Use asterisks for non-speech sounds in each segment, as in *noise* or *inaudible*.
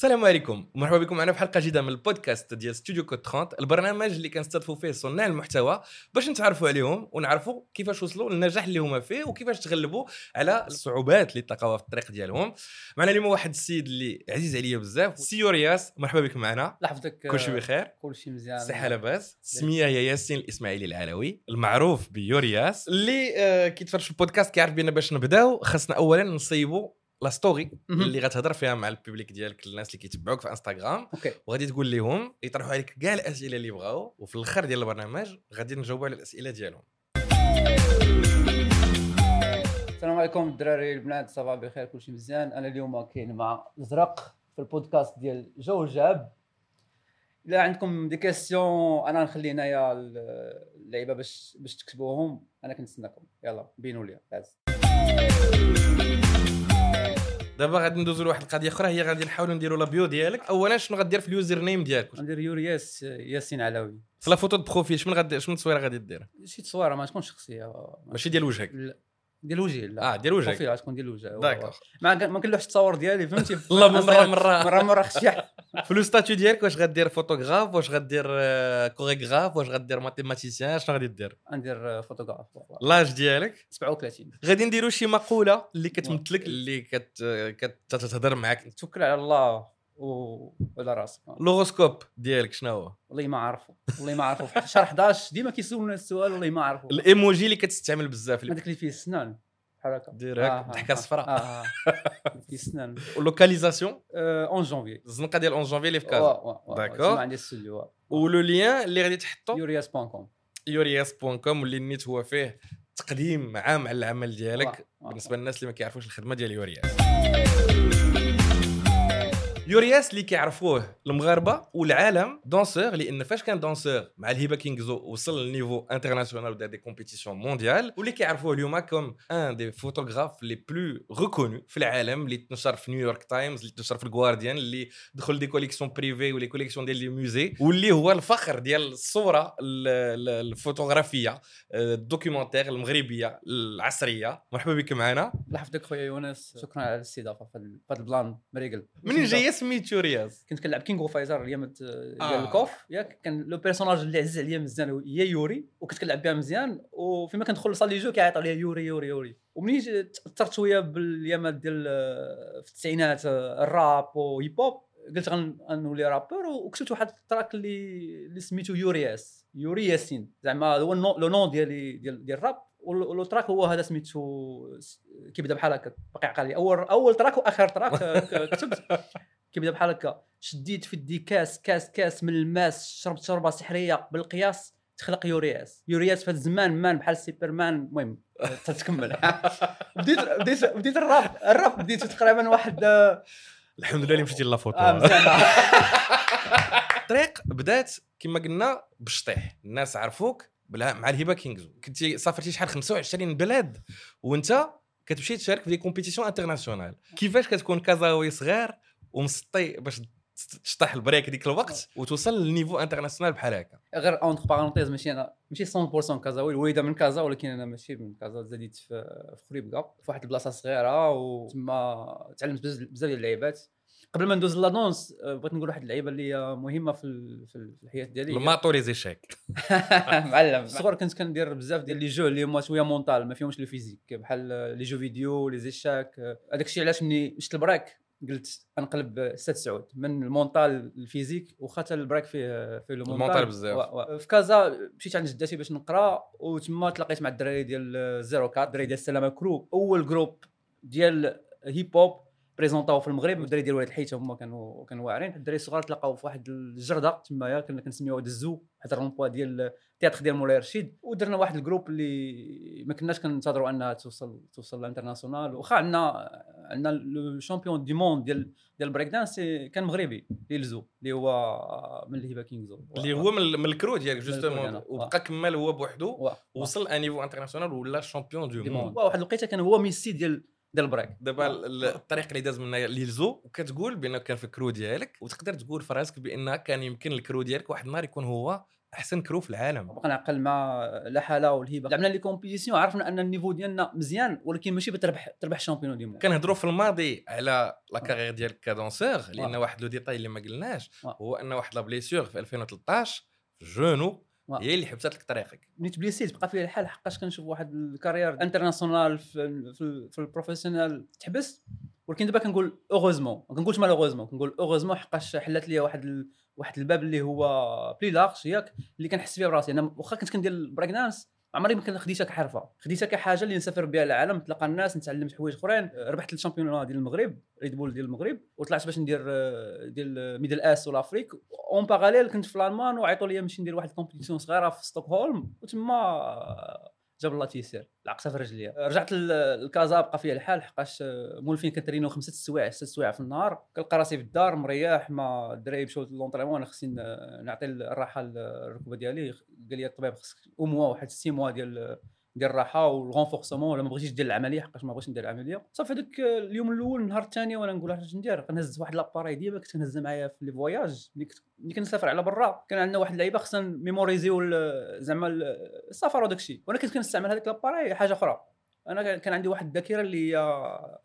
السلام عليكم مرحبا بكم معنا في حلقة جديدة من البودكاست ديال ستوديو كود 30 البرنامج اللي كنستضيفوا فيه صناع المحتوى باش نتعرفوا عليهم ونعرفوا كيفاش وصلوا للنجاح اللي هما فيه وكيفاش تغلبوا على الصعوبات اللي تلقاوها في الطريق ديالهم. معنا اليوم واحد السيد اللي عزيز عليا بزاف سي يورياس. مرحبا بك معنا. لحظتك كلشي بخير. كلشي مزيان. الصحه لاباس. السميه هي ياسين الإسماعيلي العلوي المعروف بيورياس اللي آه، كيتفرج في البودكاست كيعرف بان باش نبداو. خاصنا اولا نصيبوا la story. اللي غتهضر فيها مع ال public ديالك الناس اللي كيتبعوك في انستغرام okay. وغادي تقول لهم يطرحوا عليك كاع الأسئلة اللي بغاو وفي الأخر ديال البرنامج غادي نجاوبوا على الأسئلة ديالهم. السلام عليكم الدراري البنات صباح بخير كلشي مزيان. أنا اليوم كاين مع زرق في البودكاست ديال جو الجاب إلا عندكم des questions أنا نخلي هنايا اللعيبة باش باش تكتبوهم. أنا كنتسناكم. يلا بينوا لي دابا غادي ندوزو لواحد القضية أخرى هي غادي نحاولوا نديروا la bio ديالك. اولا شنو غدير في ال username ديالك؟ ندير يورياس ياسين علاوي في la photo de profil شنو غادي شنو التصويره غادي دير شي تصويرة ما تكونش شخصية ماشي ديال وجهك. لا. ديال وجهي لا. آه ديال وجهك profil غتكون ديال الوجه d'accord ما ما كنلوحش التصاور ديالي فهمتي؟ *laughs* الله مره مرة. مره مرة خص شي *laughs* في le statut ديالك واش غدير فوتوغراف واش غدير آه، chorégraphe واش غدير mathématicien شنو غادي دير؟ ندير photographe l'âge ديالك؟ 37 غادي نديروا شي مقولة اللي كتمثلك اللي كت كتهضر معاك. توكل على الله. ولا راسك. l'horoscope ديالك شنو هو والله ما عارفه والله ما عارفه في شهر 11 ديما كيسولونا السؤال والله ما عارفه الإيموجي اللي كتستعمل بزاف هذاك اللي فيه السنان بحال هكا. دير هاك الضحكه الصفراء آه آه. فيه السنان. *laughs* و localisation آه، 11 جونفي الزنقة ديال 11 جونفي اللي في كازا. d'accord. عندي الاستوديو و le lien اللي غادي تحطو؟ يورياس point com يورياس point com واللي نيت هو فيه تقديم عام على العمل ديالك بالنسبة للناس اللي ما كيعرفوش الخدمة ديال يورياس. يورياس اللي كيعرفوه المغاربة والعالم danseur لأن فاش كان danseur مع الهبة كينغزو وصل لل niveau international ودار des compétitions mondiales واللي كيعرفوه اليوم comme un des photographes les plus reconnus في العالم اللي تنشر في نيويورك تايمز اللي تنشر في الجوارديان اللي دخل des collections privées و les collections ديال les musées واللي هو الفخر ديال الصورة ال- ال- الفوتوغرافية آه، ال documentaire المغربية العصرية. مرحبا بك معنا. لحفتك خويا يونس شكرا على الاستضافة في هذا البلان مريقل. منين جاية سميت يورياس كنت كنلعب King of Fighters أيام ديال. ال KOF ياك. كان le personnage اللي عزيز عليا مزيان هي Iori وكنت كنلعب بها مزيان. وفيما كندخل ل salle de jeux كيعيط عليا Iori Iori Iori. ومنين جيت تأثرت شوية بالايامات ديال آه، في التسعينات آه، الراب و hip-hop قلت غن- غنولي rappeur وكتبت واحد ال track اللي اللي سميتو يورياس. يوري ياسين. زعما هو le nom ديالي ديال ديال الراب. و le track هو هذا سميتو كيبدا بحال هكا. باقي عقل لي اول أول track وآخر تراك آه، كتبت. *laughs* كيبدا بحال هكا. شديت في يدي كاس كاس كاس من الماس شربت شربة سحرية بالقياس تخلق يورياس. يورياس في الزمان مان بحال سيبرمان المهم آه، تكمل *laughs* بديت بديت بديت الراب. الراب بديت تقريبا واحد آه، الحمد لله اللي مشيتي la photo الطريق *laughs* بدات كما قلنا بالشطيح الناس عرفوك بلا مع Lhiba Kings وكنتي سافرتي شحال 25 بلاد وانت كتمشي تشارك في des compétitions internationales كيفاش كتكون كازاوي صغير ومسطي باش تشطح ال break ديك الوقت وتوصل لل niveau international بحال هكا. غير entre parenthèses ماشي أنا ماشي 100% كازاوي الوالده من كازا ولكن أنا ماشي من كازا زاديت في في خريبكا في واحد البلاصة صغيرة وتما تعلمت بزاف ديال اللعيبات. قبل ما ندوز la danse آه، بغيت نقول واحد اللعيبة اللي هي مهمة في في ال- في الحياة ديالي. ال maths و les échecs معلم. الصغر كنت كندير بزاف ديال les jeux اللي هما شوية mental ما فيهمش le physique بحال les jeux vidéo les échecs هذاك الشيء علاش ملي شفت ال break قلت غنقلب استاد سعود من ال mental ال physique واخا حتى ال break فيه le mental بزاف. في كازا مشيت عند جداتي باش نقرا وتما تلاقيت مع الدراري ديال زيرو كات الدراري ديال السلامة crew أول groupe ديال hip-hop بريزونطاو في المغرب الدراري ديال ولاد الحيته هما كانوا كانوا واعرين. الدراري الصغار تلاقاو في واحد الجرده تمايا كنا كنسميوها دزو واحد الرومبوا ديال ال théâtre ديال مولاي رشيد. ودرنا واحد ال groupe اللي ما كناش كنتظروا انها توصل توصل لل international واخا عندنا عندنا le champion du monde ديال ديال البريك دانس كان مغربي Lil Zoo اللي هو من Lhiba Kings اللي هو من من ال crew ديالك justement. وبقى كمل هو بوحدو وصل un niveau international ولا champion du du monde. واحد الوقيتة كان هو ميسي ديال ديال ال break دابا آه. ال- الطريق اللي داز منها Lil Zoo وكتقول بأنه كان في ال crew ديالك وتقدر تقول في راسك بأن كان يمكن ال crew ديالك واحد النهار يكون هو أحسن crew في العالم بقى نعقل مع لا حالة والهبة لعبنا les compétitions عرفنا أن ال niveau ديالنا مزيان ولكن ماشي بتربح تربح champion du monde كنهضروا في الماضي على la carrière ديالك ك danseur لأن. واحد le détail اللي ما قلناش. هو ان واحد la blessure في 2013 في genou. هي اللي حبست لك طريقك. ملي تبليسيت بقى فيها الحال حقاش كنشوف واحد ال carrière internationale في في, في ال professionnel تحبس ولكن دابا كنقول heureusement ما كنقولش malheureusement كنقول heureusement حقاش حلات لي واحد ال... واحد الباب اللي هو plus large ياك اللي كنحس فيه براسي. أنا واخا كنت كندير البريك دانس عمري ما كنت خديتها كحرفة. خديتها كحاجة اللي نسافر بها العالم نتلاقى الناس نتعلم حوايج أخرين. ربحت ال champion ديال المغرب Red Bull ديال المغرب وطلعت باش ندير آه، ديال Middle East و l'Afrique en parallèle كنت في الالمان وعيطوا لي نمشي ندير واحد ال compétition صغيرة في ستوكهولم. وتما آه، جاب الله تيسير العقصه في رجليا. رجعت لكازا بقى فيها الحال حقاش آه، مولفين كنترينو خمسة السوايع ست السوايع في النهار. كنلقى راسي في الدار مريح ما الدراري مشاو l'entraînement أنا خصني نعطي الراحة للركبه ديالي. قال لي الطبيب خصك au moins واحد six mois ديال ديال الراحة وال renforcement ولا ما بغيتش دير العملية حقاش ما بغيتش ندير العملية. صافي هذاك اليوم الأول النهار الثاني وأنا نقول اش ندير؟ كنهز واحد l'appareil ديما كنت كنهزها معايا في les voyages. ملي كنسافر على برا كان عندنا واحد اللعيبة خصنا ميموريزيو زعما ال- السفر وداك الشيء. وأنا كنت كنستعمل هذيك l'appareil حاجة أخرى. أنا كان- عندي واحد الذاكرة اللي هي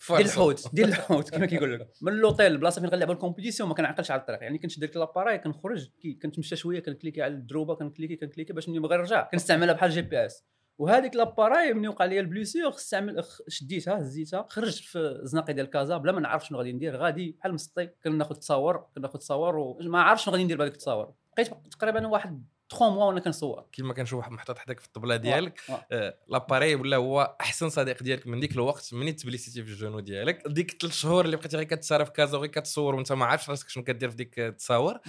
ديال الحوت ديال الحوت *laughs* كما كيقول لك. من اللوطيل البلاصه فين غنلعبوا ال compétition ما كنعقلش على الطريق. يعني كنت دير l'appareil كنخرج كنتمشى شوية كنكليكي على الدروبة كنكليكي كنكليكي باش ملي بغي نرجع كنستعملها بحال GPS. وهذيك لاباراي ملي وقع لي ال blessure استعمل شديتها هزيتها خرجت في الزناقي ديال كازا بلا ما نعرف شنو غادي ندير غادي بحال مسطي كناخذ تصاور كناخذ تصاور وما عارف شنو غادي ندير بهذيك التصاور. بقيت تقريبا واحد 3 mois وأنا كنصور. كيما كنشوف واحد محطوط حداك في الطبلة ديالك آه. l'appareil ولا هو أحسن صديق ديالك من ديك الوقت مني تبليسيتي في ال genou ديالك؟ ديك ثلاث شهور اللي بقيتي غير كتسارى في كازا وغير كتصور وانت ما عارفش راسك شنو كدير في ديك التصاور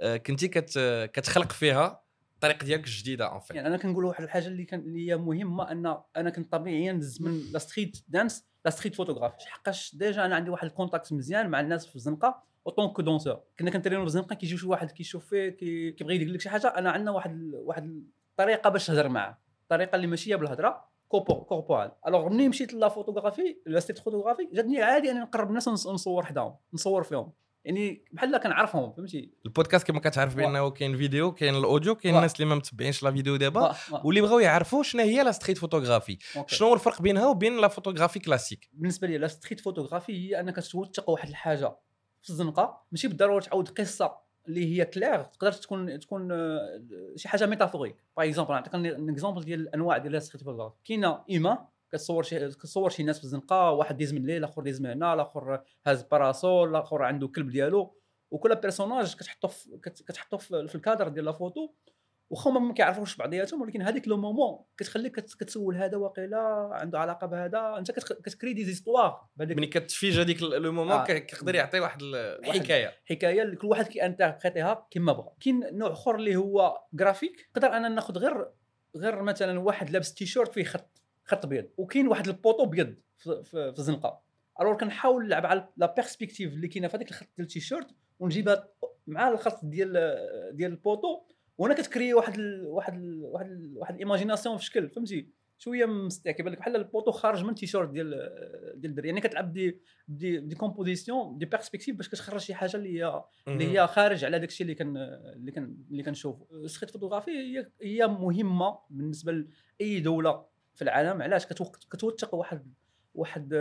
آه، كنتي كت كتخلق فيها الطريق ديالك الجديدة اون يعني أنا كنقول واحد الحاجة اللي كان اللي هي مهمة أن أنا كنت طبيعيا ندز من la street dance la street photographie حقاش déjà أنا عندي واحد ال contact مزيان مع الناس في الزنقه en tant que danseur كنا كنترينو في الزنقه كيجي شي واحد كيشوف فيه كي- كيبغي يدير لك شي حاجة أنا عندنا واحد واحد الطريقة باش تهضر معاه. الطريقة اللي ماشية بالهضرة corpo- corporelle alors ملي مشيت la photographie la street photographie جاتني عادي اني نقرب الناس ونص- ونصور حداهم نصور فيهم. يعني بحال كنعرفهم فهمتي؟ البودكاست كما كتعرف بأنه كاين فيديو كاين ال audio كاين. الناس اللي ما متبعينش la vidéo دابا واللي بغاو يعرفوا شنو هي la street photographie. شنو هو الفرق بينها وبين la photographie classique بالنسبة لي la street photographie هي أنك توثق واحد الحاجة في الزنقة ماشي بالضرورة تعاود قصة اللي هي كلير تقدر تكون تكون آه، شي حاجة métaphorique par exemple نعطيك un exemple ديال الأنواع ديال la street photographie كاينة إما كتصور شي كتصور شي ناس في الزنقه واحد دايز من لهيه الآخر دايز من هنا الآخر هاز parasol الآخر عنده كلب ديالو وكل personnage كتحطو في كت- كتحطو في الكادر ديال la photo واخا هما ما كيعرفوش بعضياتهم ولكن هذيك le moment كتخليك كت- كتسول هذا واقيلا عنده علاقة بهذا انت كت crée des histoires بهذيك ملي كت fige هذيك le moment آه. كيقدر يعطي واحد الحكاية حكاية. اللي كل واحد كي interpréter ها كما بغى كاين نوع آخر اللي هو جرافيك نقدر أنا ناخذ غير غير مثلا واحد لابس تيشيرت فيه خط. خط ابيض وكاين واحد ال poteau ابيض في, في, في الزنقه alors كنحاول نلعب على la perspective اللي كاينة في هذاك الخط ديال التيشيرت ونجيبها مع الخط ديال ديال ال poteau وأنا كت crée واحد ال واحد ال واحد ال واحد ال imagination في شكل فهمتي؟ شوية مستع كيبان لك بحال ال poteau خارج من التيشيرت ديال ديال الدري. يعني كتلعب des des, des compositions des perspectives باش كتخرج شي حاجة اللي هي اللي هي خارج على داك الشيء اللي كان اللي كان اللي كنشوفه ال street photographie هي هي مهمة بالنسبة لأي دولة في العالم علاش كتوثق واحد واحد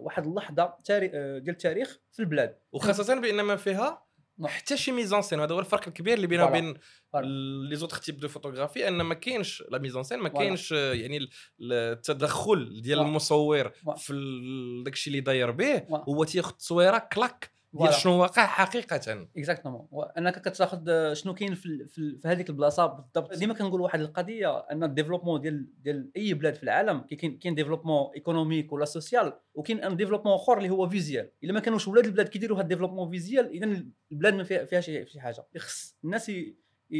واحد اللحظة ديال التاريخ في البلاد وخاصة بأن ما فيها نعم. حتى شي mise en scène هذا هو الفرق الكبير اللي بينها. وبين. les autres types de photographie أن ما كاينش la mise en scène ما. كاينش يعني ال- التدخل ديال. المصور. في ال- داك الشيء اللي داير به. هو تياخذ تصويرة كلاك ديال. شنو واقع حقيقة. exactement انك كتاخذ شنو كاين في في, في هذيك البلاصة بالضبط. ديما كنقول واحد القضية أن ال développement ديال ديال أي بلاد في العالم كاين كاين développement économique ولا social وكاين un développement أخر اللي هو visuel. إلا ما كانوش ولاد البلاد كيديروا هذا ال développement visuel اذا البلاد ما فيها فيها شي حاجة. خص الناس ي- ي-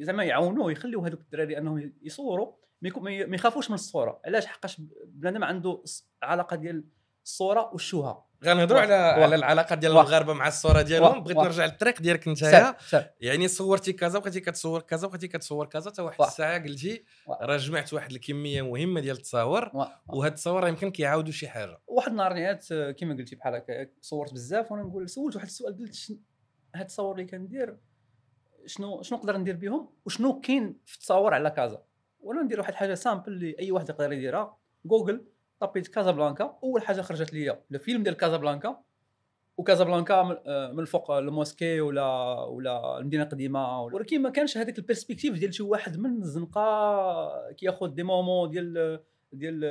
ي- زعما يعاونوا يخليو هذوك الدراري أنهم يصوروا ما ما ما يخافوش من الصورة. علاش؟ حقاش بنادم عنده ص- علاقة ديال الصورة والشوهه غنهضروا على. على العلاقة ديال. المغاربه مع الصورة. ديالهم بغيت. نرجع للطريق ديالك نتايا سال يعني صورتي كذا بقيتي كتصور كذا بقيتي كتصور كذا حتى واحد. الساعة قلتي. راه جمعت واحد الكمية مهمة ديال التصاور. وهاد التصاور راه يمكن كيعاودوا شي حاجة واحد النهار نعات آه، كيما قلتي بحال هكا صورت بزاف وأنا نقول سولت واحد السؤال قلت هاد التصاور اللي كندير شنو شنو نقدر ندير بهم وشنو كاين في التصاور على كازا ولا ندير واحد الحاجة simple اللي أي واحد يقدر يديرها جوجل طبيت كازابلانكا أول حاجة خرجت ليا الفيلم ديال كازابلانكا وكازابلانكا من آه، الفوق ال mosquée ولا ولا المدينة القديمة ولكن ما كانش هذاك ال perspective ديال شي واحد من الزنقة كياخذ des moments ديال ديال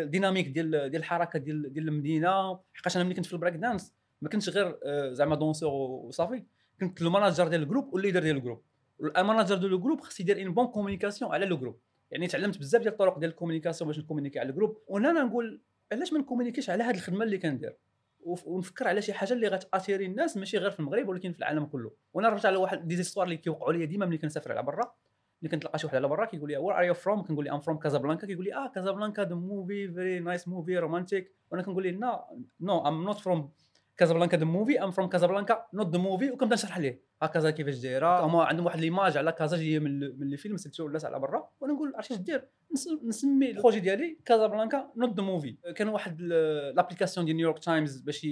ال dynamique ديال ديال الحركة ديال ديال المدينة. حقاش أنا ملي كنت في البريك دانس ما كنتش غير آه، زعما danseur وصافي. كنت ال manager ديال ال groupe وال leader ديال ال groupe ال manager ديال ال groupe خص يدير une bonne communication على le groupe يعني تعلمت بزاف ديال الطرق ديال ال communication باش ن communiquer على ال groupe. وأنا أنا نقول علاش ما ن communiquer ش على هذه الخدمة اللي كندير؟ ونفكر على شي حاجة اللي غت attirer الناس ماشي غير في المغرب ولكن في العالم كله. وأنا رجعت على واحد des histoires اللي كيوقعوا لي ديما ملي كنسافر على برا. ملي كنتلاقى شي واحد على برا كيقول لي where are you from كنقول لي I'm from Casablanca كيقول لي آه Casablanca the movie very nice movie romantic وأنا كنقول لي لا no I'm not from Casablanca the movie I'm from Casablanca not the movie وكنبدا نشرح ليه. ها كازا كيفاش دايرة. هما عندهم واحد l'image على كازا جاية من ال- من les films surtout الناس على برا وأنا نقول عرفتي اش دير نس- نسمي ال projet ديالي Casablanca not the movie كان واحد ال- l'application ديال نيويورك تايمز باش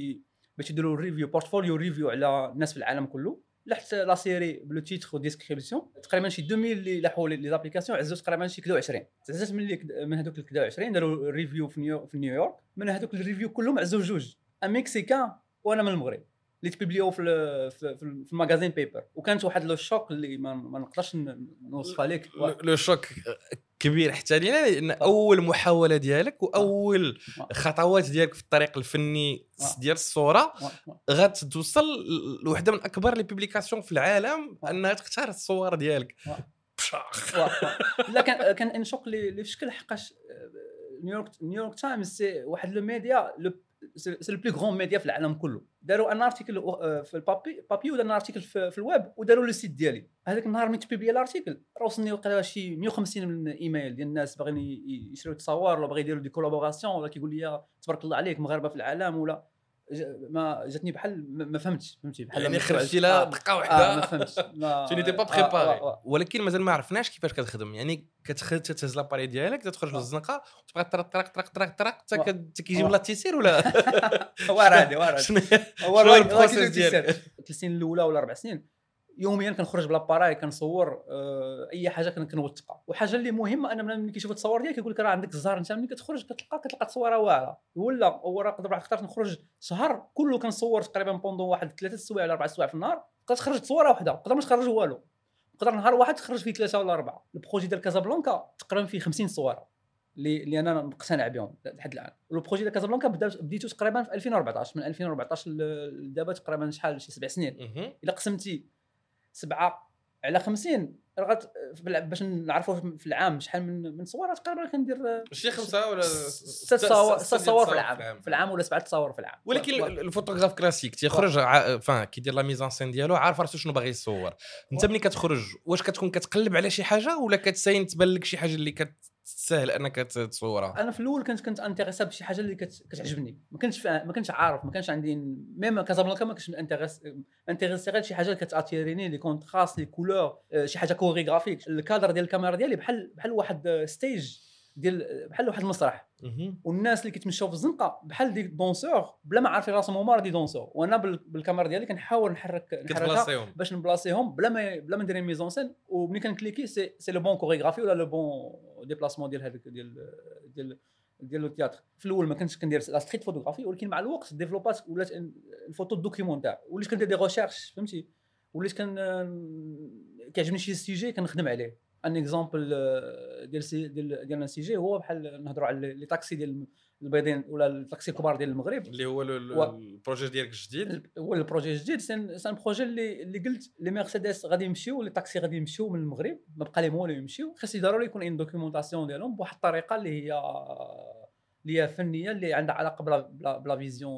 باش يديروا review portfolio review على الناس في العالم كله. لحت la série plus titre و description تقريبا شي 2000 اللي لاحوا les applications عزلوا تقريبا شي كدا 20 عزاز من اللي من هذوك الكدا 20 داروا review في نيويورك من هذوك ال review كلهم عزلوا جوج. un Mexicain وأنا من المغرب اللي ت publier و في في, ال magazine papier. وكانت واحد le choc اللي ما, ما نقدرش نوصفها لك. le- choc كبير حتى لينا لأن أول محاولة ديالك وأول. خطوات ديالك في الطريق الفني. ديال الصورة غتوصل لوحده من أكبر les publications في العالم. أنها تختار الصور ديالك. بشاخ. لا كان كان un choc اللي اللي في شكل حقاش آه، نيويورك نيويورك تايمز c'est واحد le média le c'est le plus grand média في العالم كله. داروا un article في البابي بابي ودار un article في, في الويب وداروا le site ديالي. هذاك النهار ملي ت publié ال article راه وصلني وقيلا شي 150 من ايميل ديال الناس باغيين يشريو تصاور ولا باغي يديروا des collaborations ولا كيقول لي تبارك الله عليك مغاربة في العالم ولا. ما جاتني بحال ما ما فهمتش فهمتي بحال يعني ما خرجتي آه. لا دقة آه ما واحدة فهمتش *laughs* ما تو نيتي با آه، بريباري آه، آه. ولكن مازال ما عرفناش كيفاش كتخدم يعني كتخرج تهز لاباري ديالك تخرج آه. للزنقه وتبقى طرق طرق طرق طرق طرق حتى آه. كيجيب آه. لا تيسير ولا *laughs* هادي شنو هو الراجل- البروسيس ديالك؟ تيسير. ثلاث سنين الأولى ولا أربع سنين يوميا كنخرج بلاباراي كنصور آه، أي حاجة كن- كنوثقها. وحاجة اللي مهمة أنا ملي كيشوف التصور ديالك كيقول لك راه عندك الزهر أنت ملي كتخرج كتلقى كتلقى تصويره واعرة. ولا هو راه قدر اخترت نخرج شهر كله كنصور تقريبا بوندون واحد ثلاثة سوايع ولا أربع سوايع في النهار تقدر تخرج تصويره واحدة تقدر ما تخرج والو. تقدر نهار واحد تخرج فيه ثلاثة ولا أربعة. ال projet ديال كازابلانكا تقريبا فيه 50 صورة اللي اللي أنا مقتنع بهم لحد الآن. وال projet ديال كازابلانكا بديتو تقريبا في 2014 من 2014 ل- لدابا تقريبا شحال؟ شي سبع سنين. إلا قسمتي سبعة على 50 راه غت- بالع- باش نعرفوا في العام شحال من من صور تقريبا كندير شي خمسة ولا ست صور ست صور في العام. في العام ولا سبعة تصاور في العام. ولكن ال photographe classique تيخرج ع- فان كيدير la mise en scène ديالو عارف راسو شنو باغي يصور. انت ملي كتخرج واش كتكون كتقلب على شي حاجة ولا كتساين تبان لك شي حاجة اللي كتسهل انك تصورها أنا في الأول كنت كنت intéressé بشي حاجة اللي كت- كتعجبني. ما كنتش. ما كنتش عارف ما كانش عندي même كازابلانكا ما كنتش intéress- intéressé غير شي حاجة اللي كتاتيريني les contrastes les couleurs آه، شي حاجة chorégraphique ال cadre ديال الكاميرا ديالي بحال بحال واحد stage ديال بحال واحد المسرح. والناس اللي كيتمشاو في الزنقة بحال des danseurs بلا ما عارفين راسهم هما راه des danseurs. وأنا بال- بالكاميرا ديالي كنحاول نحرك نحركها كتبلاصيهم. باش نبلاصيهم بلا ما بلا ما ندير mise en scène وملي كنكليكي c'est c'est le bon chorégraphie ولا le bon déplacement ديال هذاك ديال ديال ديال ال théâtre في الأول ما كنتش كندير la street photographie ولكن مع الوقت ديفلوبات ولات ال photo documentaire وليت كندير des recherches فهمتي؟ وليت كان كيعجبني شي sujet كنخدم عليه. un exemple ديال c'est ديال ديال un sujet هو بحال نهضروا على les taxis ديال البيضين ولا التاكسي الكبار ديال المغرب. اللي هو ال projet ديالك الجديد هو ال projet الجديد c'est un c'est un projet اللي اللي قلت les Mercedes غادي يمشيو les taxis غادي يمشيو من المغرب ما بقى لهم والو يمشيو. خاص ضروري يكون une documentation ديالهم بواحد الطريقة اللي هي اللي هي فنية اللي عندها علاقة بلا بلا, بلا فيزيون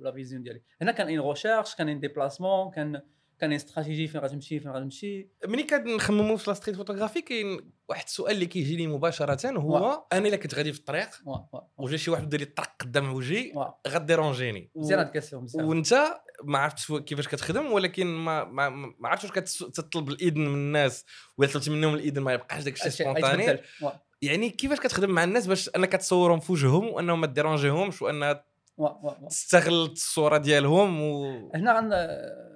بلا فيزيون ديالي. هنا كان une recherche كان un déplacement كان كان استراتيجي فين غتمشي فين غتمشي. ملي كنخمموا في la street photographie كاين واحد السؤال اللي كيجي لي مباشرة هو أنا إلا كنت غادي في الطريق وا وا وجا شي واحد دار لي الطرق قدام وجهي وا. غديرونجيني. مزيان هاد ال question مزيان وانت ما عرفتش كيفاش كتخدم ولكن ما ما, ما عرفتش واش كتس- تطلب الاذن من الناس ولا طلبتي منهم الاذن ما يبقاش داك الشيء. وا. يعني كيفاش كتخدم مع الناس باش أنك تصورهم في وجههم وأنهم ما ديرونجيهمش وأن تستغل الصورة ديالهم و هنا غن...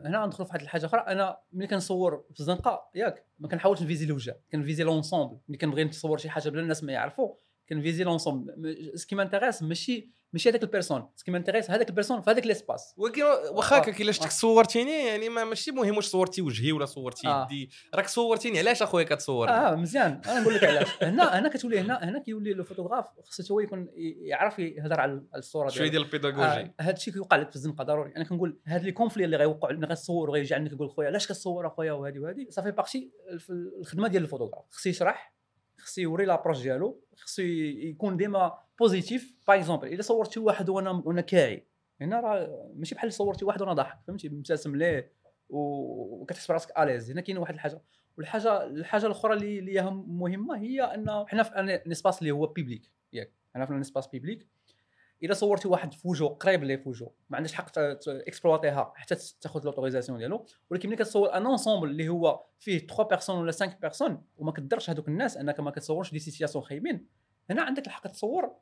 هنا غندخلوا في واحد الحاجة أخرى. أنا ملي كنصور في الزنقه ياك ما كنحاولش نفيزي الوجه. كنفيزي l'ensemble ملي كنبغي نصور شي حاجة بلا الناس ما يعرفوا كنفيزي l'ensemble ce qui m'intéresse ماشي ماشي هذاك ال personne ce qui m'intéresse هذاك ال personne في هذاك l'espace ولكن واخا آه. الا آه. شفتك صورتيني يعني ما ماشي مهم واش صورتي وجهي ولا صورتي آه. يدي. راك صورتيني علاش أخويا كتصور؟ آه مزيان. أنا نقول لك علاش. *laughs* هنا هنا كتولي هنا هنا كيولي le photographe خصو هو يكون يعرف يهضر على الصورة شوية ديالو. ديال ال pédagogie هذا الشيء كيوقع لك في الزنقه ضروري أنا كنقول هاد les conflits اللي غيوقعوا ملي غتصور وغيجي عندك يقول خويا علاش كتصور أخويا وهذه وهذه صافي في الخدمة ديال الفوتوغراف خصو يشرح خصو يوري l'approche ديالو خصو يكون ديما positif. par exemple إلا صورت واحد وأنا وأنا كاعي هنا راه ماشي بحال صورتي واحد وأنا ضاحك فهمتي؟ مبتسم ليه وكتحس براسك à l'aise هنا كاين واحد الحاجة. والحاجة الحاجة الأخرى اللي هي مهمة هي إن حنا في un espace اللي هو public ياك. حنا في un espace public الا صورتي واحد في وجهه قريب ليه في وجهه ما عندكش حق اكسبلواتيها حتى تاخذ l'autorisation ديالو. ولكن ملي كتصور un ensemble اللي هو فيه 3 personnes ولا 5 personnes وما كدرش هذوك الناس انك ما كتصورش des situations خايبين هنا عندك الحق تصور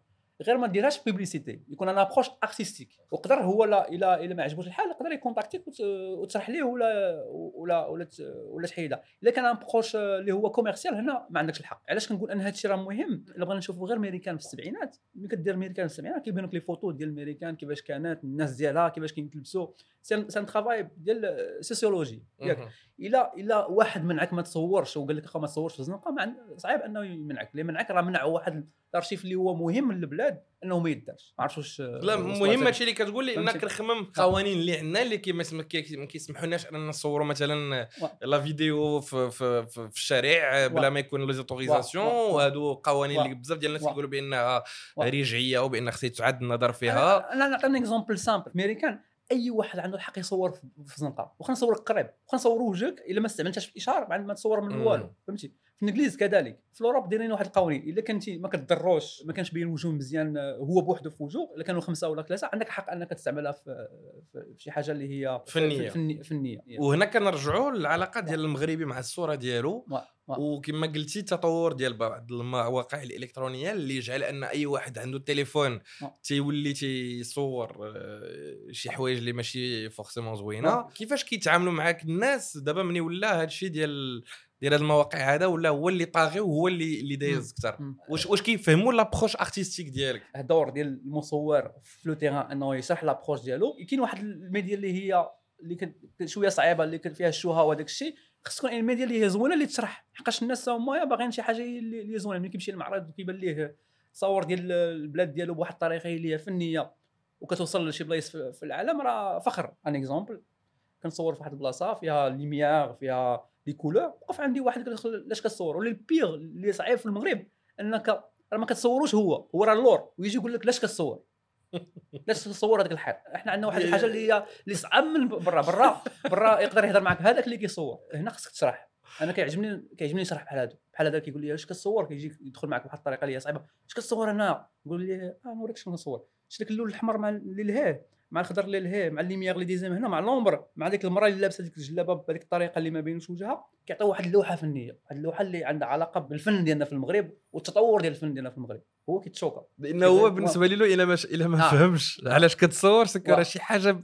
غير ما ديرهاش publicité يكون une approche artistique وقدر هو لا إلا إلا ما عجبوش الحال يقدر يكونتاكتيك وت- وتشرح ليه ولا ولا ولا ولا تحيدها إلا كان une approche اللي هو commercial هنا ما عندكش الحق. علاش كنقول أن هذا الشيء راه مهم؟ إلا بغينا نشوفوا غير ميريكان في السبعينات. ملي كدير ميريكان في السبعينات كيبانوا لك les photos ديال الميريكان كيفاش كانت الناس ديالها كيفاش كاين يلبسوا c'est un travail ديال sociologie ياك. الا إلا واحد منعك ما تصورش وقال لك اخا ما تصورش في الزنقة صعيب أنه يمنعك. اللي منعك راه منع واحد الأرشيف اللي هو مهم للبلاد أنه ما يدارش. ما عرفتش واش لا وصلت مهم لك. هادشي اللي كتقول لي إنك؟ نخمم قوانين اللي عندنا اللي كي ما يسم- كي- ما كيسمحولناش أننا نصوروا مثلا la vidéo في في في, في الشارع بلا ما يكون les autorisations وهادو قوانين وا- اللي بزاف ديال الناس وا- كيقولوا بأنها رجعيه وبأن خصها تعاد النظر فيها. أنا أنا نعطيك exemple simple ميريكان أي واحد عنده الحق يصور في في زنقة واخا نصورك قريب واخا نصور وجهك إلا ما استعملتهاش في الإشهار بعد ما تصور من. والو فهمتي في الإنجليز كذلك. في الأوروب دايرين واحد القوانين. إلا كنتي ما كتضروش ما كانش باين وجهه مزيان آه، هو بوحده في وجهه إلا كانوا خمسة ولا ثلاثة عندك حق أنك تستعملها في في في شي حاجة اللي هي فنية. فنيه فنيه وهنا كنرجعوا للعلاقة ديال المغربي مع الصورة ديالو. وكما قلتي التطور ديال بعض المواقع الإلكترونية اللي جعل أن أي واحد عنده التليفون آه. تيولي تيصور آه، شي حوايج اللي ماشي forcément زوينة. آه. كيفاش كيتعاملوا معاك الناس دابا ملي ولا هذا الشيء ديال ديال هاد المواقع هذا ولا هو اللي طاغي وهو اللي اللي دايز أكثر. واش واش كيفهموا l'approche artistique ديالك؟ الدور ديال المصور في le terrain انه يشرح l'approche ديالو. كاين واحد الميديا اللي هي اللي كانت شوية صعيبة اللي كان فيها الشوهه وهذاك الشيء. خص تكون الميديا اللي هي زوينة اللي تشرح. حقاش الناس هما باغيين شي حاجة اللي زوينة. ملي كيمشي للمعرض وكيبان ليه تصور ديال البلاد ديالو بواحد الطريقة اللي هي فنية وكتوصل لشي بلايص في العالم راه فخر. un exemple كنصور في واحد البلاصة فيها lumière فيها les couleurs وقف عندي واحد علاش كتصور؟ ولا ال pire اللي صعيب في المغرب إنك راه ما كتصوروش هو هو راه اللور ويجي يقول لك علاش كتصور؟ *laughs* علاش تصور هذاك الحال؟ إحنا عندنا واحد الحاجة اللي هي اللي صعب من برا برا برا يقدر يهضر معك هذاك اللي كيصور. هنا خصك تشرح. أنا كيعجبني كيعجبني نشرح بحال هذا بحال هذا كيقول لي اش كتصور؟ كيجي يدخل معك بواحد الطريقة اللي هي صعيبة. اش كتصور أنا؟ نقول لي آه نوريك شنو نصور شفت داك اللون الأحمر مع اللي لهيه. مع الخضر اللي لهيه مع ال lumière اللي ديزيم هنا مع l'ombre مع ديك المراه اللي لابسة ديك الجلابة بهذيك الطريقة اللي ما بينوش وجهها كيعطيو واحد اللوحة فنية واحد اللوحة اللي عندها علاقة بالفن ديالنا في المغرب والتطور ديال الفن ديالنا في المغرب. هو كيتشوكا. لأنه هو بالنسبة لي إلا ما إلا ما آه. فهمش. علاش كتصور؟ سكر شي حاجة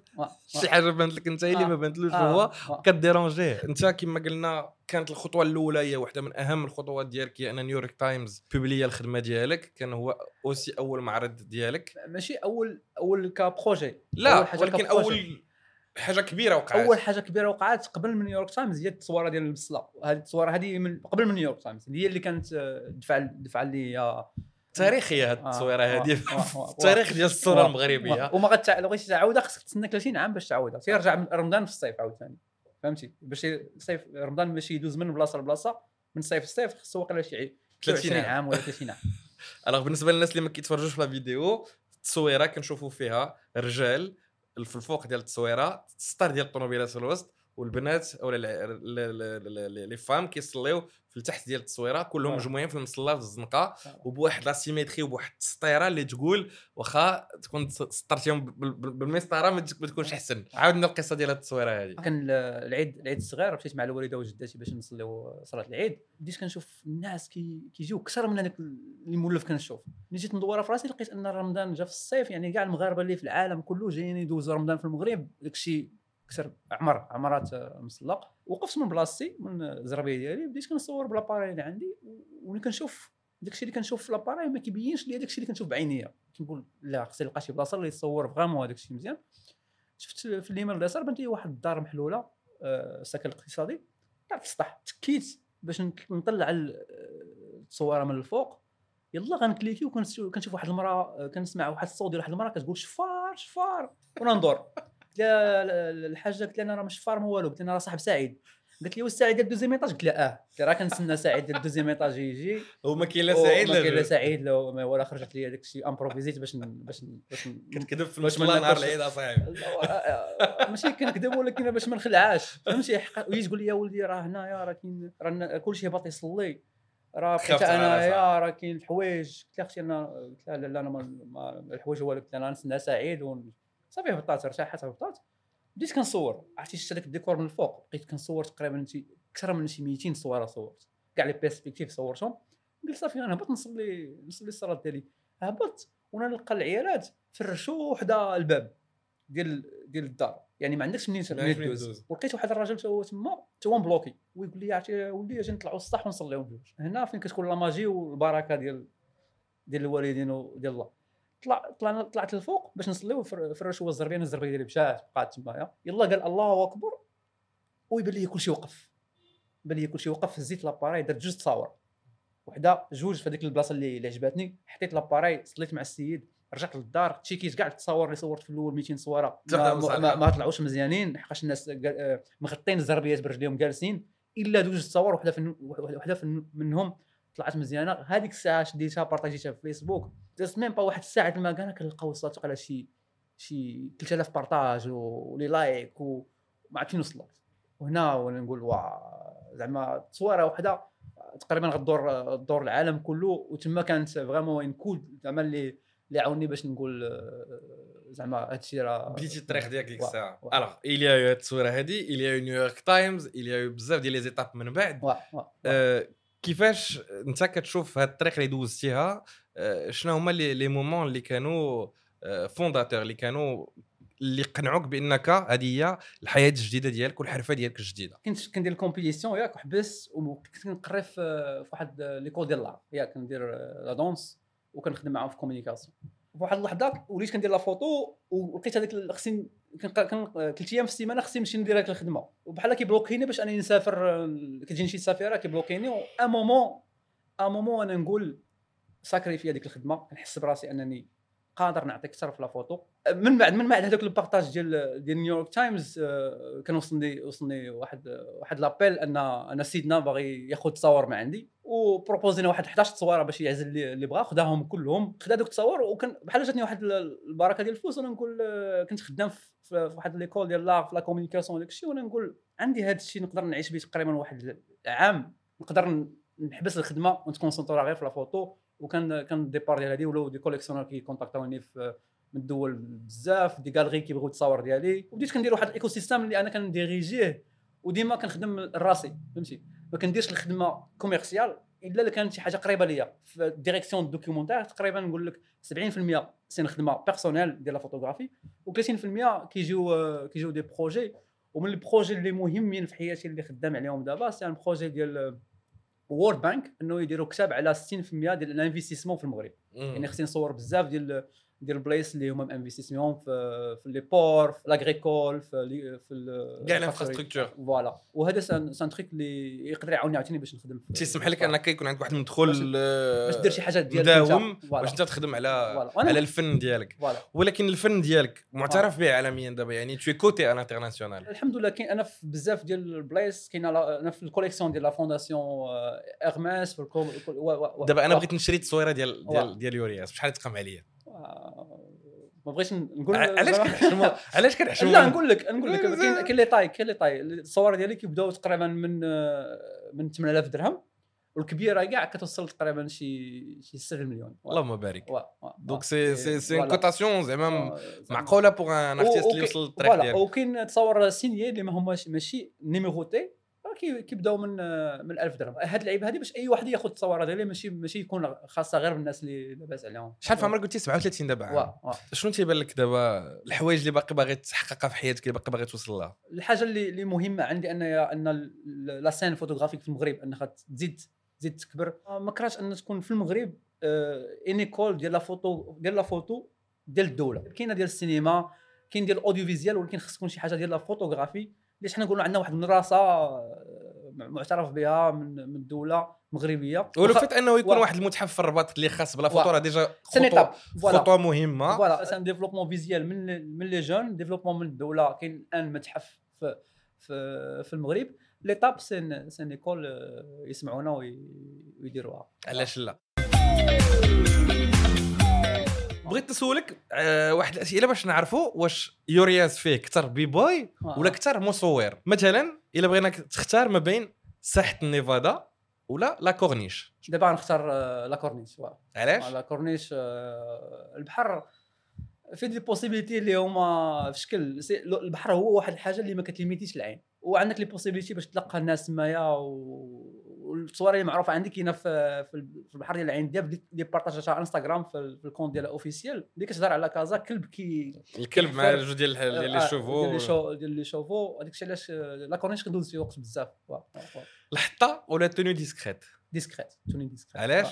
شي حاجة بانت لك أنت اللي آه. ما بانتلوش آه. هو آه. كديرونجيه أنت كما قلنا كانت الخطوة الأولى هي واحدة من أهم الخطوات ديالك هي أن نيويورك تايمز بوبليا الخدمة ديالك. كان هو aussi أول معرض ديالك. ماشي أول أول ك projet لا أول حاجة ولكن. أول حاجة كبيرة وقعت. أول حاجة كبيرة وقعت قبل من نيويورك تايمز هي التصويره ديال البصله هذه التصويره هذه من قبل من نيويورك تايمز هي اللي كانت آه، دفع دفع اللي هي تاريخية هذه آه، التصويرة هذه في. التاريخ ديال الصورة المغربية. وما غتع... لو بغيتي تعاودها خصك تستنى 30 عام باش تعاودها. تيرجع من رمضان في الصيف عاوتاني. فهمتي؟ باش الصيف رمضان ماشي يدوز من بلاصة لبلاصة من صيف لصيف خصو واقيلا شي 30 20 عام. ولا 30 عام alors بالنسبة للناس اللي ما كيتفرجوش في la vidéo التصويرة كنشوفوا فيها رجال في الفوق ديال التصويرة السطر ديال الطوموبيلات في الوسط والبنات أو les femmes كيصليو في التحت ديال التصويرة كلهم. مجموعين في المصلى في الزنقة. وبواحد la symétrie وبواحد السطيره اللي تقول واخا تكون سطرتيهم بال- بال- بالمسطرة ما تك- ما تكونش أحسن عاودنا القصة ديال التصويرة هذه كان ال- العيد العيد الصغير مشيت مع الوالدة وجداتي باش نصليو صلاة العيد بديت كنشوف الناس كي كيجيو أكثر من هذاك اللي مولف كنشوف ملي جيت ندور في راسي لقيت أن رمضان جا في الصيف يعني كاع المغاربة اللي في العالم كله جايين يدوزوا رمضان في المغرب داكشي أكثر عمر عمرات المصلى وقفت من بلاصتي من الزربيه ديالي بديت كنصور ب l'appareil اللي عندي. وملي كنشوف داكشي اللي كنشوف في l'appareil ما كيبينش لي داكشي اللي كنشوف بعينيا. كنقول لا خصني نلقى شي بلاصة اللي تصور vraiment هذاك الشيء مزيان. شفت في اليمين اليسار بانت لي واحد الدار محلولة آه، سكن اقتصادي طلعت في السطح تكيت باش نط- نطلع آه، التصويرة من الفوق. يلا غنكليكي وكنشوف واحد المرأة آه، كنسمع واحد الصوت ديال واحد المرأة كتقول شفار شفار وأنا ندور قلت لها لا- لا- الحاجة قلت لها أنا راه مش شفار ما والو قلت لها أنا راه صاحب سعيد. قالت لي واش سعيد ديال ال deuxième étage قلت لها آه. قلت لها راه كنتسنى سعيد ديال ال deuxième étage يجي. وما كاين لا سعيد وما كاين لا لا. سعيد لا ما ولا خرجت لي هذاك الشيء امبروفيزيت باش باش باش كتكذب في باش ما نهار. العيد أصاحبي. لا، ماشي كنكذب ولكن باش ما نخلعاش فهمتي؟ حق- ويجي تقول لي يا ولدي راه هنايا راه كاين راه كلشي هبط يصلي. راه بقيت أنايا راه كاين الحوايج. قلت لها أختي أنا قلت لها لا لا أنا ما- ما الحوايج هو قلت لها أنا نسنى سعيد صافي هبطات ارتاحت هبطات بديت كنصور عرفتي شفت هذاك الديكور من الفوق بقيت كنصور تقريبا شي أكثر من شي 200 صورة صورت. كاع les perspectives صورتهم. قلت صافي أنا هبط نصلي نصلي الصلاه ديالي. هبط وأنا نلقى العيالات فرشوا حدا الباب ديال ديال الدار. يعني ما عندكش منين تدوز. ولقيت واحد الراجل هو تما تا هو مبلوكي. ويقول لي عرفتي ولدي أجي نطلعوا السطح ونصليو بجوج هنا فين كتكون la magie والبركة ديال ديال الوالدين وديال الله. طلع طلعنا طلعت للفوق باش نصليو فر- فرش هو الزربية أنا الزربية ديالي مشات بقات تمايا يلا قال الله أكبر ويبان لي كلشي وقف. بان لي كلشي وقف هزيت l'appareil درت جوج تصاور. وحدة جوج في هذيك البلاصة اللي اللي عجبتني حطيت l'appareil صليت مع السيد رجعت للدار تشيكيت كاع التصاور اللي صورت في الأول 200 صورة. ما, مصالحة. ما, ما طلعوش مزيانين حقاش الناس آه، مغطين الزربيات برجليهم جالسين. إلا دوز تصاور وحدة في وحدة في منهم طلعت مزيانة. هذيك الساعة شديتها بارطاجيتها في فيسبوك. دازت même pas واحد الساعة ما كان كنلقاو وصلت على شي شي 3000 partage و les likes وما عرفت فين وصلت. وهنا وأنا نقول وا زعما تصويرة وحدة تقريبا غدور دور العالم كله. وتما كانت vraiment un coup de زعما اللي اللي عاوني باش نقول زعما هادشي راه. بديتي الطريق ديالك ديك الساعة. alors il y a التصويره هادي il y a eu نيويورك تايمز il y a eu بزاف ديال les étapes من بعد. وا- وا- وا. آه، كيفاش انت كتشوف هاد الطريق اللي دوزتيها؟ آه، شنو هما les moments اللي كانوا fondateurs اللي كانوا اللي قنعوك بأنك هذه هي الحياة الجديدة ديالك والحرفة ديالك الجديدة؟ كنت كندير ال compétition ياك وحبس وكنت كنقري في واحد l'école ديال l'art ياك كندير la danse وكنخدم معاهم في communication في واحد اللحظة وليت كندير la photo ولقيت هذيك ال- خصني ثلاث أيام في السيمانة خصني نمشي ندير هذيك الخدمة. وبحال كيبلوكيني باش انني نسافر كتجيني شي سفيرة كيبلوكيني un moment un moment أنا نقول sacrifier هذيك الخدمة. كنحس براسي أنني قادر نعطي أكثر في la photo. من بعد من بعد هذاك ال partage ديال ديال نيويورك تايمز آه، كان وصلني وصلني واحد واحد l'appel أن أن سيدنا باغي ياخذ تصاور من عندي. وبروبوزينا واحد 11 تصويره باش يعزل اللي اللي بغا. خداهم كلهم خدا دوك التصاور. وكان بحال جاتني واحد البركة ديال الفلوس وأنا نقول آه، كنت خدام في في واحد l'école ديال l'art في la communication وداك الشيء وأنا نقول عندي هذا الشيء نقدر نعيش به تقريبا واحد عام. نقدر نحبس الخدمة ونتكونسونطرا غير في la photo وكان كان ال départ ديال هذه ولاو des collectionneurs كي كونتاكتوني في من الدول بزاف des galeries كيبغيو التصاور ديالي وبديت كندير واحد ال écosystème اللي أنا كنديريجيه وديما كنخدم راسي فهمتي؟ ما كنديرش الخدمة commercial إلا إلا كانت شي حاجة قريبة ليا. في ال direction documentaire تقريبا نقول لك 70% c'est خدمه personnelle ديال la photographie و30% كيجيو آه، كيجيو des projets ومن ال projets اللي مهمين في حياتي اللي خدام عليهم دابا c'est un projet ديال World Bank إنه يديروا كتاب على 60% ديال ال investissement في المغرب. يعني خصني نصور بزاف ديال ديال البلايص اللي هما investissement في في les ports في l'agricole في في كاع. ال infrastructure voilà وهذا c'est un c'est un truc اللي يقدر يعاوني عاوتاني باش نخدم تيسمح لك أنك يكون عندك واحد المدخل باش دير شي حاجة ديالك مداوم. باش انت تخدم على على الفن ديالك. ولكن الفن ديالك معترف به عالميا دابا؟ يعني tu es coté en international الحمد لله كاين أنا في بزاف ديال البلايص كاين أنا في ال collection ديال la fondation Hermès و- دابا أنا بغيت نشري التصويرة ديال. ديال ديال يورياس. بشحال تقام عليا؟ آه، ما بغيتش نقول علاش كنحشموا *laughs* علاش كنحشموا لا نقول لك نقول لك كاين. كاين les tailles كاين les tailles الصور ديالي كيبداو تقريبا من آه، من 8000 درهم والكبيرة كاع كتوصل تقريبا شي شي 7 مليون اللهم بارك donc. c'est c'est c'est. cotation زعما آه،. معقولة pour un artiste اللي يوصل voilà ديالك وكاين تصاور signées اللي ما هماش ماشي numérotées راه كي- كيبداو من آه، من 1000 درهم. هاد اللعيبة هذه باش أي واحد ياخذ التصاوره ديالي ماشي ماشي يكون خاصة غير بالناس اللي لاباس عليهم. شحال في عمرك قلتي؟ 37 دابا. شنو تيبان لك دابا الحوايج اللي باقي باغي تحققها في حياتك اللي باقي باغي توصل لها؟ الحاجة اللي اللي مهمة عندي أن أن la scène photographique في المغرب أنها تزيد تزيد تكبر. آه، ما كرهتش أن تكون في المغرب une école ديال la photo ديال la photo ديال الدولة. كاينة ديال السينما كاين ديال ال audiovisuel ولكن خص تكون شي حاجة ديال la photographie ليش حنا نقولوا عندنا واحد المدرسة آه، معترف بها من من الدولة مغربية. ولو فات أنه يكون وا- واحد المتحف في الرباط اللي خاص ب la. photo راه déjà خطوه مهمة. voilà c'est un développement visuel من من les gens développement من الدولة. كاين الان متحف في في, في المغرب. l'étape c'est une c'est une école يسمعونا وي- ويديروها. علاش لا؟ بغيت نسولك آه، واحد الأسئلة باش نعرفوا واش يورياس فيه كثر b-boy. ولا كثر مصور مثلا إلا بغينا تختار ما بين ساحة النيفادا ولا la corniche دابا غنختار آه، la corniche. علاش la corniche آه، البحر فيه دي بوسيبيليتي اللي هما في شكل البحر هو واحد الحاجة اللي ما كتليميتيش العين وعندك لي بوسيبيليتي باش تلقى الناس تمايا و... والصور اللي معروفة عندي كاينة في في ال- في البحر ديال العين دياب اللي بارطاجاتها على إنستغرام في, في الكونت ديالها اوفيسيال اللي كتهضر على كازا كلب كي الكلب مع جوج ديال الح- ديال لي آه، شوفو. ديال لي شو ديال لي شوفو. هذاك الشيء علاش آه، لا كورنيش كندوز فيه وقت بزاف. الحطة ولا توني ديسكريت؟ ديسكريت توني ديسكريت. علاش؟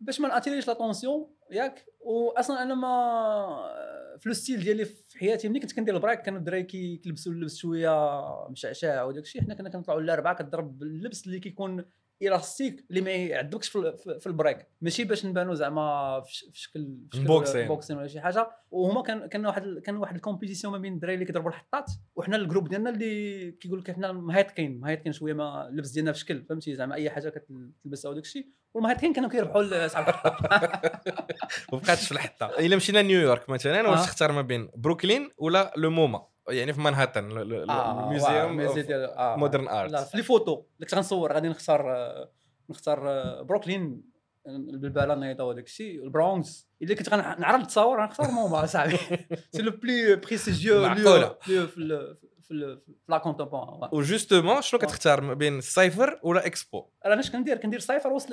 باش ما ناتيريش لاتونسيون ياك. واصلا أنا ما في لو ستيل ديالي في حياتي ملي كنت كندير البرايك كانوا الدراري كي- كيلبسوا اللبس شوية مشعشع وداك الشيء حنا كنا كنطلعوا الاربعه كضرب اللبس اللي كيكون الاستيك اللي ما يعذبكش في, ال- في البرايك ماشي باش نبانوا زعما في شكل مبوكسين. بوكسين ولا شي حاجة. وهما كان كان واحد كان واحد الكومبيتيسيون ما بين الدراري اللي كيضربوا الحطات وحنا الجروب ديالنا اللي كيقول لك حنا مهيطقين مهيطقين شوية ما اللبس ديالنا في شكل فهمتي؟ زعما أي حاجة كتلبسها وداك الشيء والمهيطقين كانوا كيربحوا صاحب *laughs* ما بقاتش في الحطه إلا مشينا نيويورك مثلا واش آه. تختار ما بين بروكلين ولا le MoMA؟ يعني في مانهاتن ال museum ال museum modern art في les photos اللي كنت غنصور غادي نختار آه، نختار آه، بروكلين البلباله نايضه وداك الشيء البرونكس إلا كنت غنعرض تصاور غنختار MoMA صاحبي. c'est le plus prestigieux معقولة. في في ال- في l'art contemporain و justement شنو. كتختار ما بين ال cypher ولا اكسبو أنا اش كندير كندير cypher وسط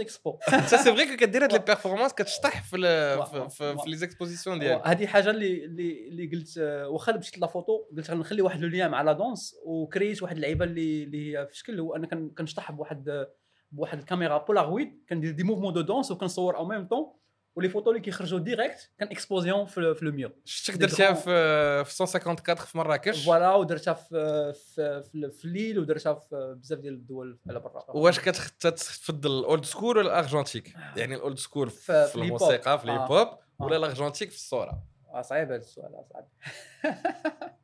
انت c'est vrai كدير هاد les performances كتشطح في ال- في- لي expositions ديالك هذه حاجة اللي اللي اللي قلت آه، واخا مشيت la photo قلت غنخلي واحد le lien مع la danse وكريت واحد اللعيبة اللي اللي هي في شكل هو أنا كن- كنشطح بواحد بواحد الكاميرا بولارويد كندير des mouvements de danse وكنصور au même temps و les photos اللي كيخرجوا direct en exposition في, في le mur شفتك درتيها في في 154 في مراكش voilà ودرتها في في في, في ليل ودرتها في بزاف ديال الدول على برا واش كتخ- تفضل ال old school ولا ال argentique؟ يعني ال old school في- في, في في ال hip hop. الموسيقى في آه. ال hip hop ولا آه. ال argentique في الصورة؟ آه صعيب هذا السؤال آه صعيب. *laughs*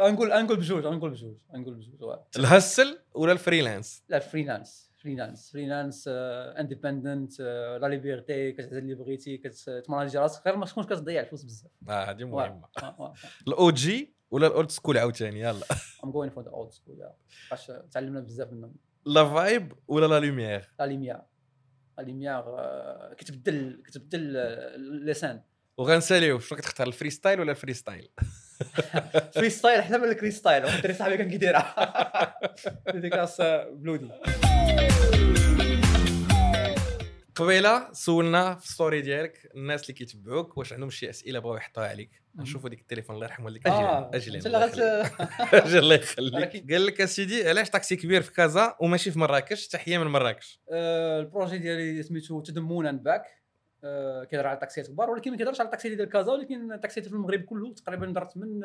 غنقول غنقول بجوج غنقول بجوج غنقول بجوج واه. ال hustle ولا ال freelance؟ لا freelance freelance freelance independent la liberté كتعزل اللي بغيتي كتماناجي راسك. غير ما تكونش كتضيع الفلوس بزاف. آه هذه مهمة. *laughs* الأو جي ولا الأولد سكول عاوتاني؟ يلا. ام جوين فور ذا اولد سكول باش تعلمنا بزاف منهم. لا فايب ولا لا لوميير لا ليميار لا ليميار آه، كتبدل كتبدل آه، اللسان. وغنساليو. شنو كتختار الفري ستايل ولا الفري ستايل؟ *laughs* فري ستايل احسن من الكري ستايل. واحد الدري صاحبي كان كيديرها. *laughs* ديكاس بلودي. قبيله سولنا في ال story ديالك الناس اللي كيتبعوك واش عندهم شي أسئلة بغاو يحطوها عليك. نشوفوا ديك التليفون الله يرحمه اللي آه أجل أجل. *laughs* أجل الله يخليك. قال لك أسيدي علاش طاكسي كبير في كازا وماشي في مراكش تحيه من مراكش؟ آه، ال projet ديالي سميتو To the Moon and Back كيهضر على التاكسيات كبار ولكن ما كيهضرش على التاكسيات ديال كازا ولكن التاكسيات في المغرب كله تقريبا درت من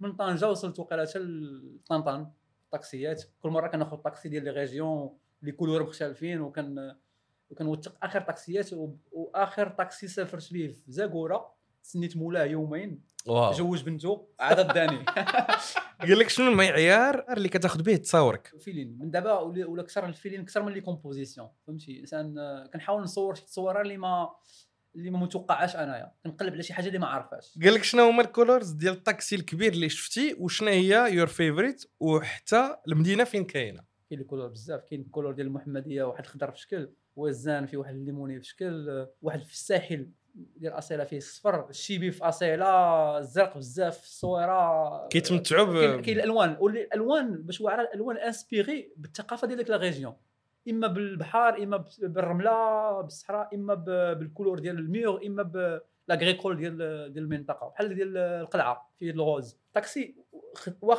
من طنجة وصلت وقيله حتى لطنطان. طاكسيات كل مرة كناخذ طاكسي ديال les régions les couleurs مختلفين وكان وكنوثق آخر طاكسيات وآخر طاكسي سافرت به في زاكورا سنيت مولاه يومين. واو. جوج بنته عاد داني. *laughs* قال لك شنو المعيار اللي كتاخذ به تصاورك؟ feeling. من دابا ولا ولا كثر ال feeling كثر من les compositions فهمتي؟ إنسان آه، كنحاول نصور شي تصويره اللي ما اللي ما متوقعهاش أنايا. كنقلب على شي حاجة اللي ما عارفهاش. قال لك شنو هما ال colors ديال الطاكسي الكبير اللي شفتي؟ وشنو هي your favorite وحتى المدينة فين كاينة؟ كاين ال couleur بزاف. كاين ال couleur ديال المحمدية واحد الخضر في شكل وزان في واحد الليموني في شكل واحد في الساحل ديال أصيلة فيه الصفر الشيبي في أصيلة الزرق بزاف الصويرة كيتمتعوا ب كاين الألوان والالوان باش واعرة الألوان inspirés بالثقافة ديال ديك la région. إما بالبحر إما بالرملة بالصحراء إما ب ال couleur ديال الميور إما l'agricole ديال ديال المنطقة. بحال ديال القلعة في ال rose طاكسي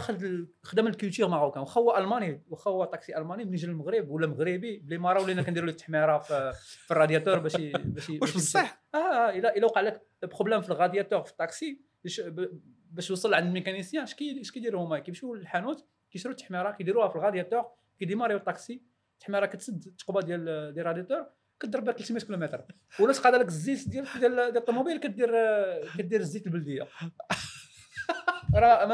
ال- خدم ال culture marocaine واخا هو ألماني واخا هو طاكسي ألماني ملي جا للمغرب؟ ولا مغربي بلي مره ولينا كنديروا له التحميره في, في الرادياتور باش باش *laughs* واش. بصح؟ آه الا إلا وقع لك problème في الرادياتور في الطاكسي باش يوصل عند ال mécanicien اش كي- اش كيديروا هما؟ كيمشيو للحانوت كيشروا التحميره كيديروها في الرادياتور كيديماريو الطاكسي. التحميره كتسد الثقبه ديال ديال الرادياتور كضرب بها 300 كيلومتر. ولا تقاد لك الزيت ديال ديال الطوموبيل كدير كدير الزيت البلدية. *laughs* راه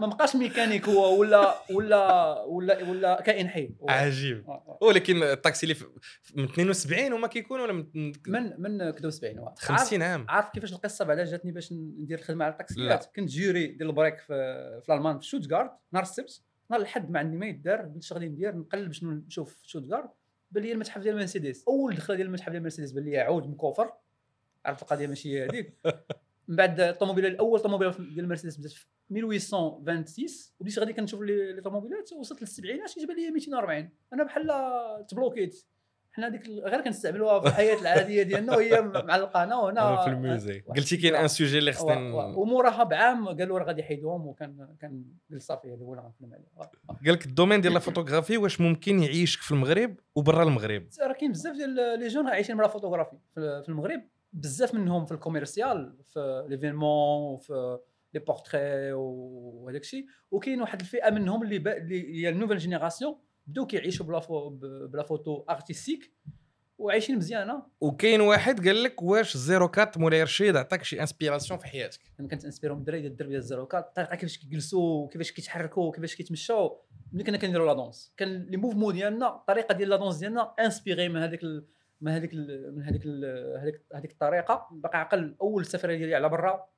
ما, بقاش ميكانيك هو ولا ولا ولا ولا كائن حي. عجيب. آه، آه. ولكن الطاكسي اللي من 72 هما كيكونوا ولا من من من كدو 70 هو. 50 عام. عارف كيفاش القصة بعدا جاتني باش ندير الخدمه على. الطاكسيات كنت jury ديال ال break في, في الألمان في شوتغارد نهار السبت. نهار الأحد ما عندي ما يدار قلت اش غادي ندير نقلب شنو نشوف في شوتغارد. بان لي المتحف ديال مرسيدس. أول دخلة ديال المتحف ديال مرسيدس بان لي عود مكوفر. عرفت القضية ماشي هي هذيك. *laughs* من بعد الطوموبيل الأول طوموبيل ديال مرسيدس بدات في 1826 وبديت غادي كنشوف les طوموبيلات وصلت للسبعينات كيجيب les 240 أنا بحال تبلوكيت. حنا ديك غير كنستعملوها في الحياة العادية ديالنا وهي معلقانا وهنا. في ال musée قلتي كاين un sujet اللي خصنا وموراها بعام قالوا راه غادي يحيدوهم وكان كان صافي هذا هو اللي غنخدم عليه. قال لك ال domaine ديال الفوتوغرافي واش ممكن يعيشك في المغرب وبرا المغرب؟ راه كاين بزاف ديال les gens عايشين مع فوتوغرافي في في المغرب. بزاف منهم في ال commercial في l'événement وفي les portraits وهذاك الشيء. وكاين واحد الفئة منهم اللي اللي هي ال nouvelle génération بداو كيعيشوا ب la pho- ب la photo artistique وعايشين مزيانة. وكاين واحد قال لك واش zéro quatre مولاي رشيد عطاك شي inspiration في حياتك؟ أنا كنت انسبيرو من الدراري ديال الدرب ديال ال zéro quatre الطريقة كيفاش كيجلسوا وكيفاش كيتحركوا وكيفاش كيتمشاو. ملي كنا كنديروا la danse كان les mouvements ديالنا الطريقة ديال la danse ديالنا inspirée من هذيك ال... من هذيك. من هذيك. هذيك هذيك الطريقة باقي عقل أول سفرية ديالي على برا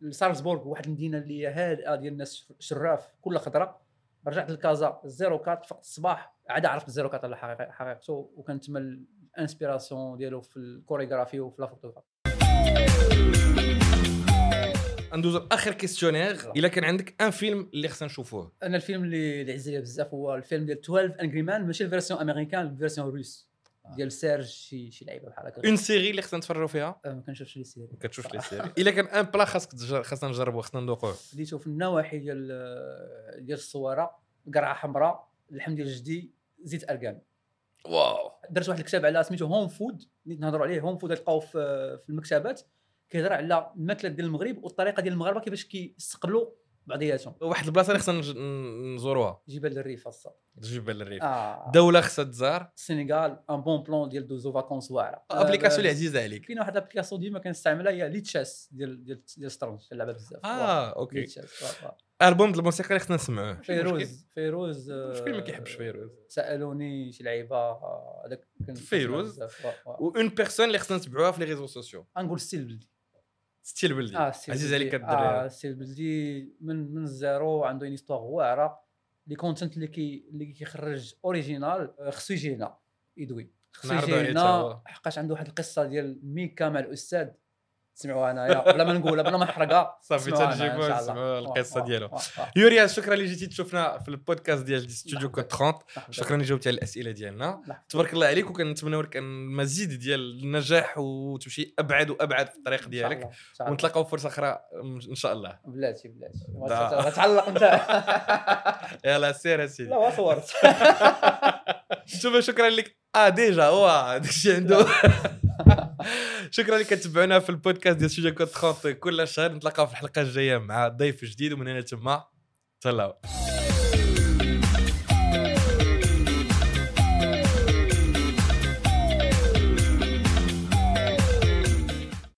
لسالزبورغ واحد المدينة اللي هي هادئة ديال الناس شراف كلها خضراء رجعت لكازا ال zéro quatre فقت الصباح عاد عرفت ال zéro quatre على حقيقته وكانت تما ال inspiration ديالو في الكوريغرافي وفي la photographie. ندوز لاخر questionnaire إلا كان عندك un film اللي خصنا نشوفوه. أنا الفيلم اللي اللي عز عليا بزاف هو الفيلم ديال 12 Angry Men ماشي ال version américaine ال version russe. ديال سيرج شي شي لعيبة بحال هكا. une série اللي خصنا نتفرجوا فيها؟ أه، ما كنشوفش les séries ما كتشوفش les séries إلا كان un plat خاصك خاصنا نجربوه خصنا ندوقوه. بديتو في النواحي ديال ديال الصواره قرعة حمراء اللحم ديال جدي زيت اركان واو. درت واحد الكتاب على سميتو Home Food اللي نهضروا عليه. Home Food تلقاوه في في المكتبات. كيهضر على الماكلة ديال المغرب والطريقة ديال المغاربة كيفاش كيستقبلوا بعضياتهم واحد البلاصة اللي خصنا نزوروها. جبال الريف الصاد جبل الريف. آه. دولة خصها تزار. السنغال un bon plan ديال دوزو vacances واعرة. application اللي آه، عزيزه عليك. كاين واحد ال application ديما كنستعملها هي le chess ديال ديال ديال شطرنج كنلعبها بزاف. آه أوكي. ألبوم ديال الموسيقى اللي خصنا نسمعوه. فيروز فيروز آه، شكون ما كيحبش فيروز. سألوني شي لعيبة آه، هذاك فيروز؟ آه، آه. une personne اللي خصنا نتبعوها في les réseaux sociaux غنقول ستيل بلدي. ستيل بلدي. آه ستيل عزيز. عليك آه الدراري ستيل بلدي من من ال zéro عنده une histoire واعرة. le content اللي كي اللي كيخرج original آه، خصو يجي هنا يدوي. خصو يجي هنا. حقاش عنده واحد القصة ديال ميكا مع الاستاذ سمعوها انايا بلا ما نقولها بلا ما نحرقها *laughs* صافي تنجيبوا. نسمعوا القصة آه، آه، ديالو آه، آه. يورياس شكرا اللي جيتي تشوفنا في البودكاست ديال ستوديو. كود 30 مرحبا. شكرا اللي جاوبتي على الأسئلة ديالنا. تبارك الله عليك وكنتمنوا لك المزيد ديال النجاح وتمشي أبعد وأبعد في الطريق ديالك. ونتلاقاو فرصة أخرى إن شاء الله بلاتي بلاتي. *laughs* غتعلق أنت *laughs* يلا سير اسيدي لا صورت شوف شكرا لك آه déjà هو داكشي عنده *laughs* شكرا لك كتبعونا في البودكاست ديال ستوديو كود 30 كل شهر. نتلاقاو في الحلقة الجاية مع ضيف جديد ومن هنا تما تهلاو.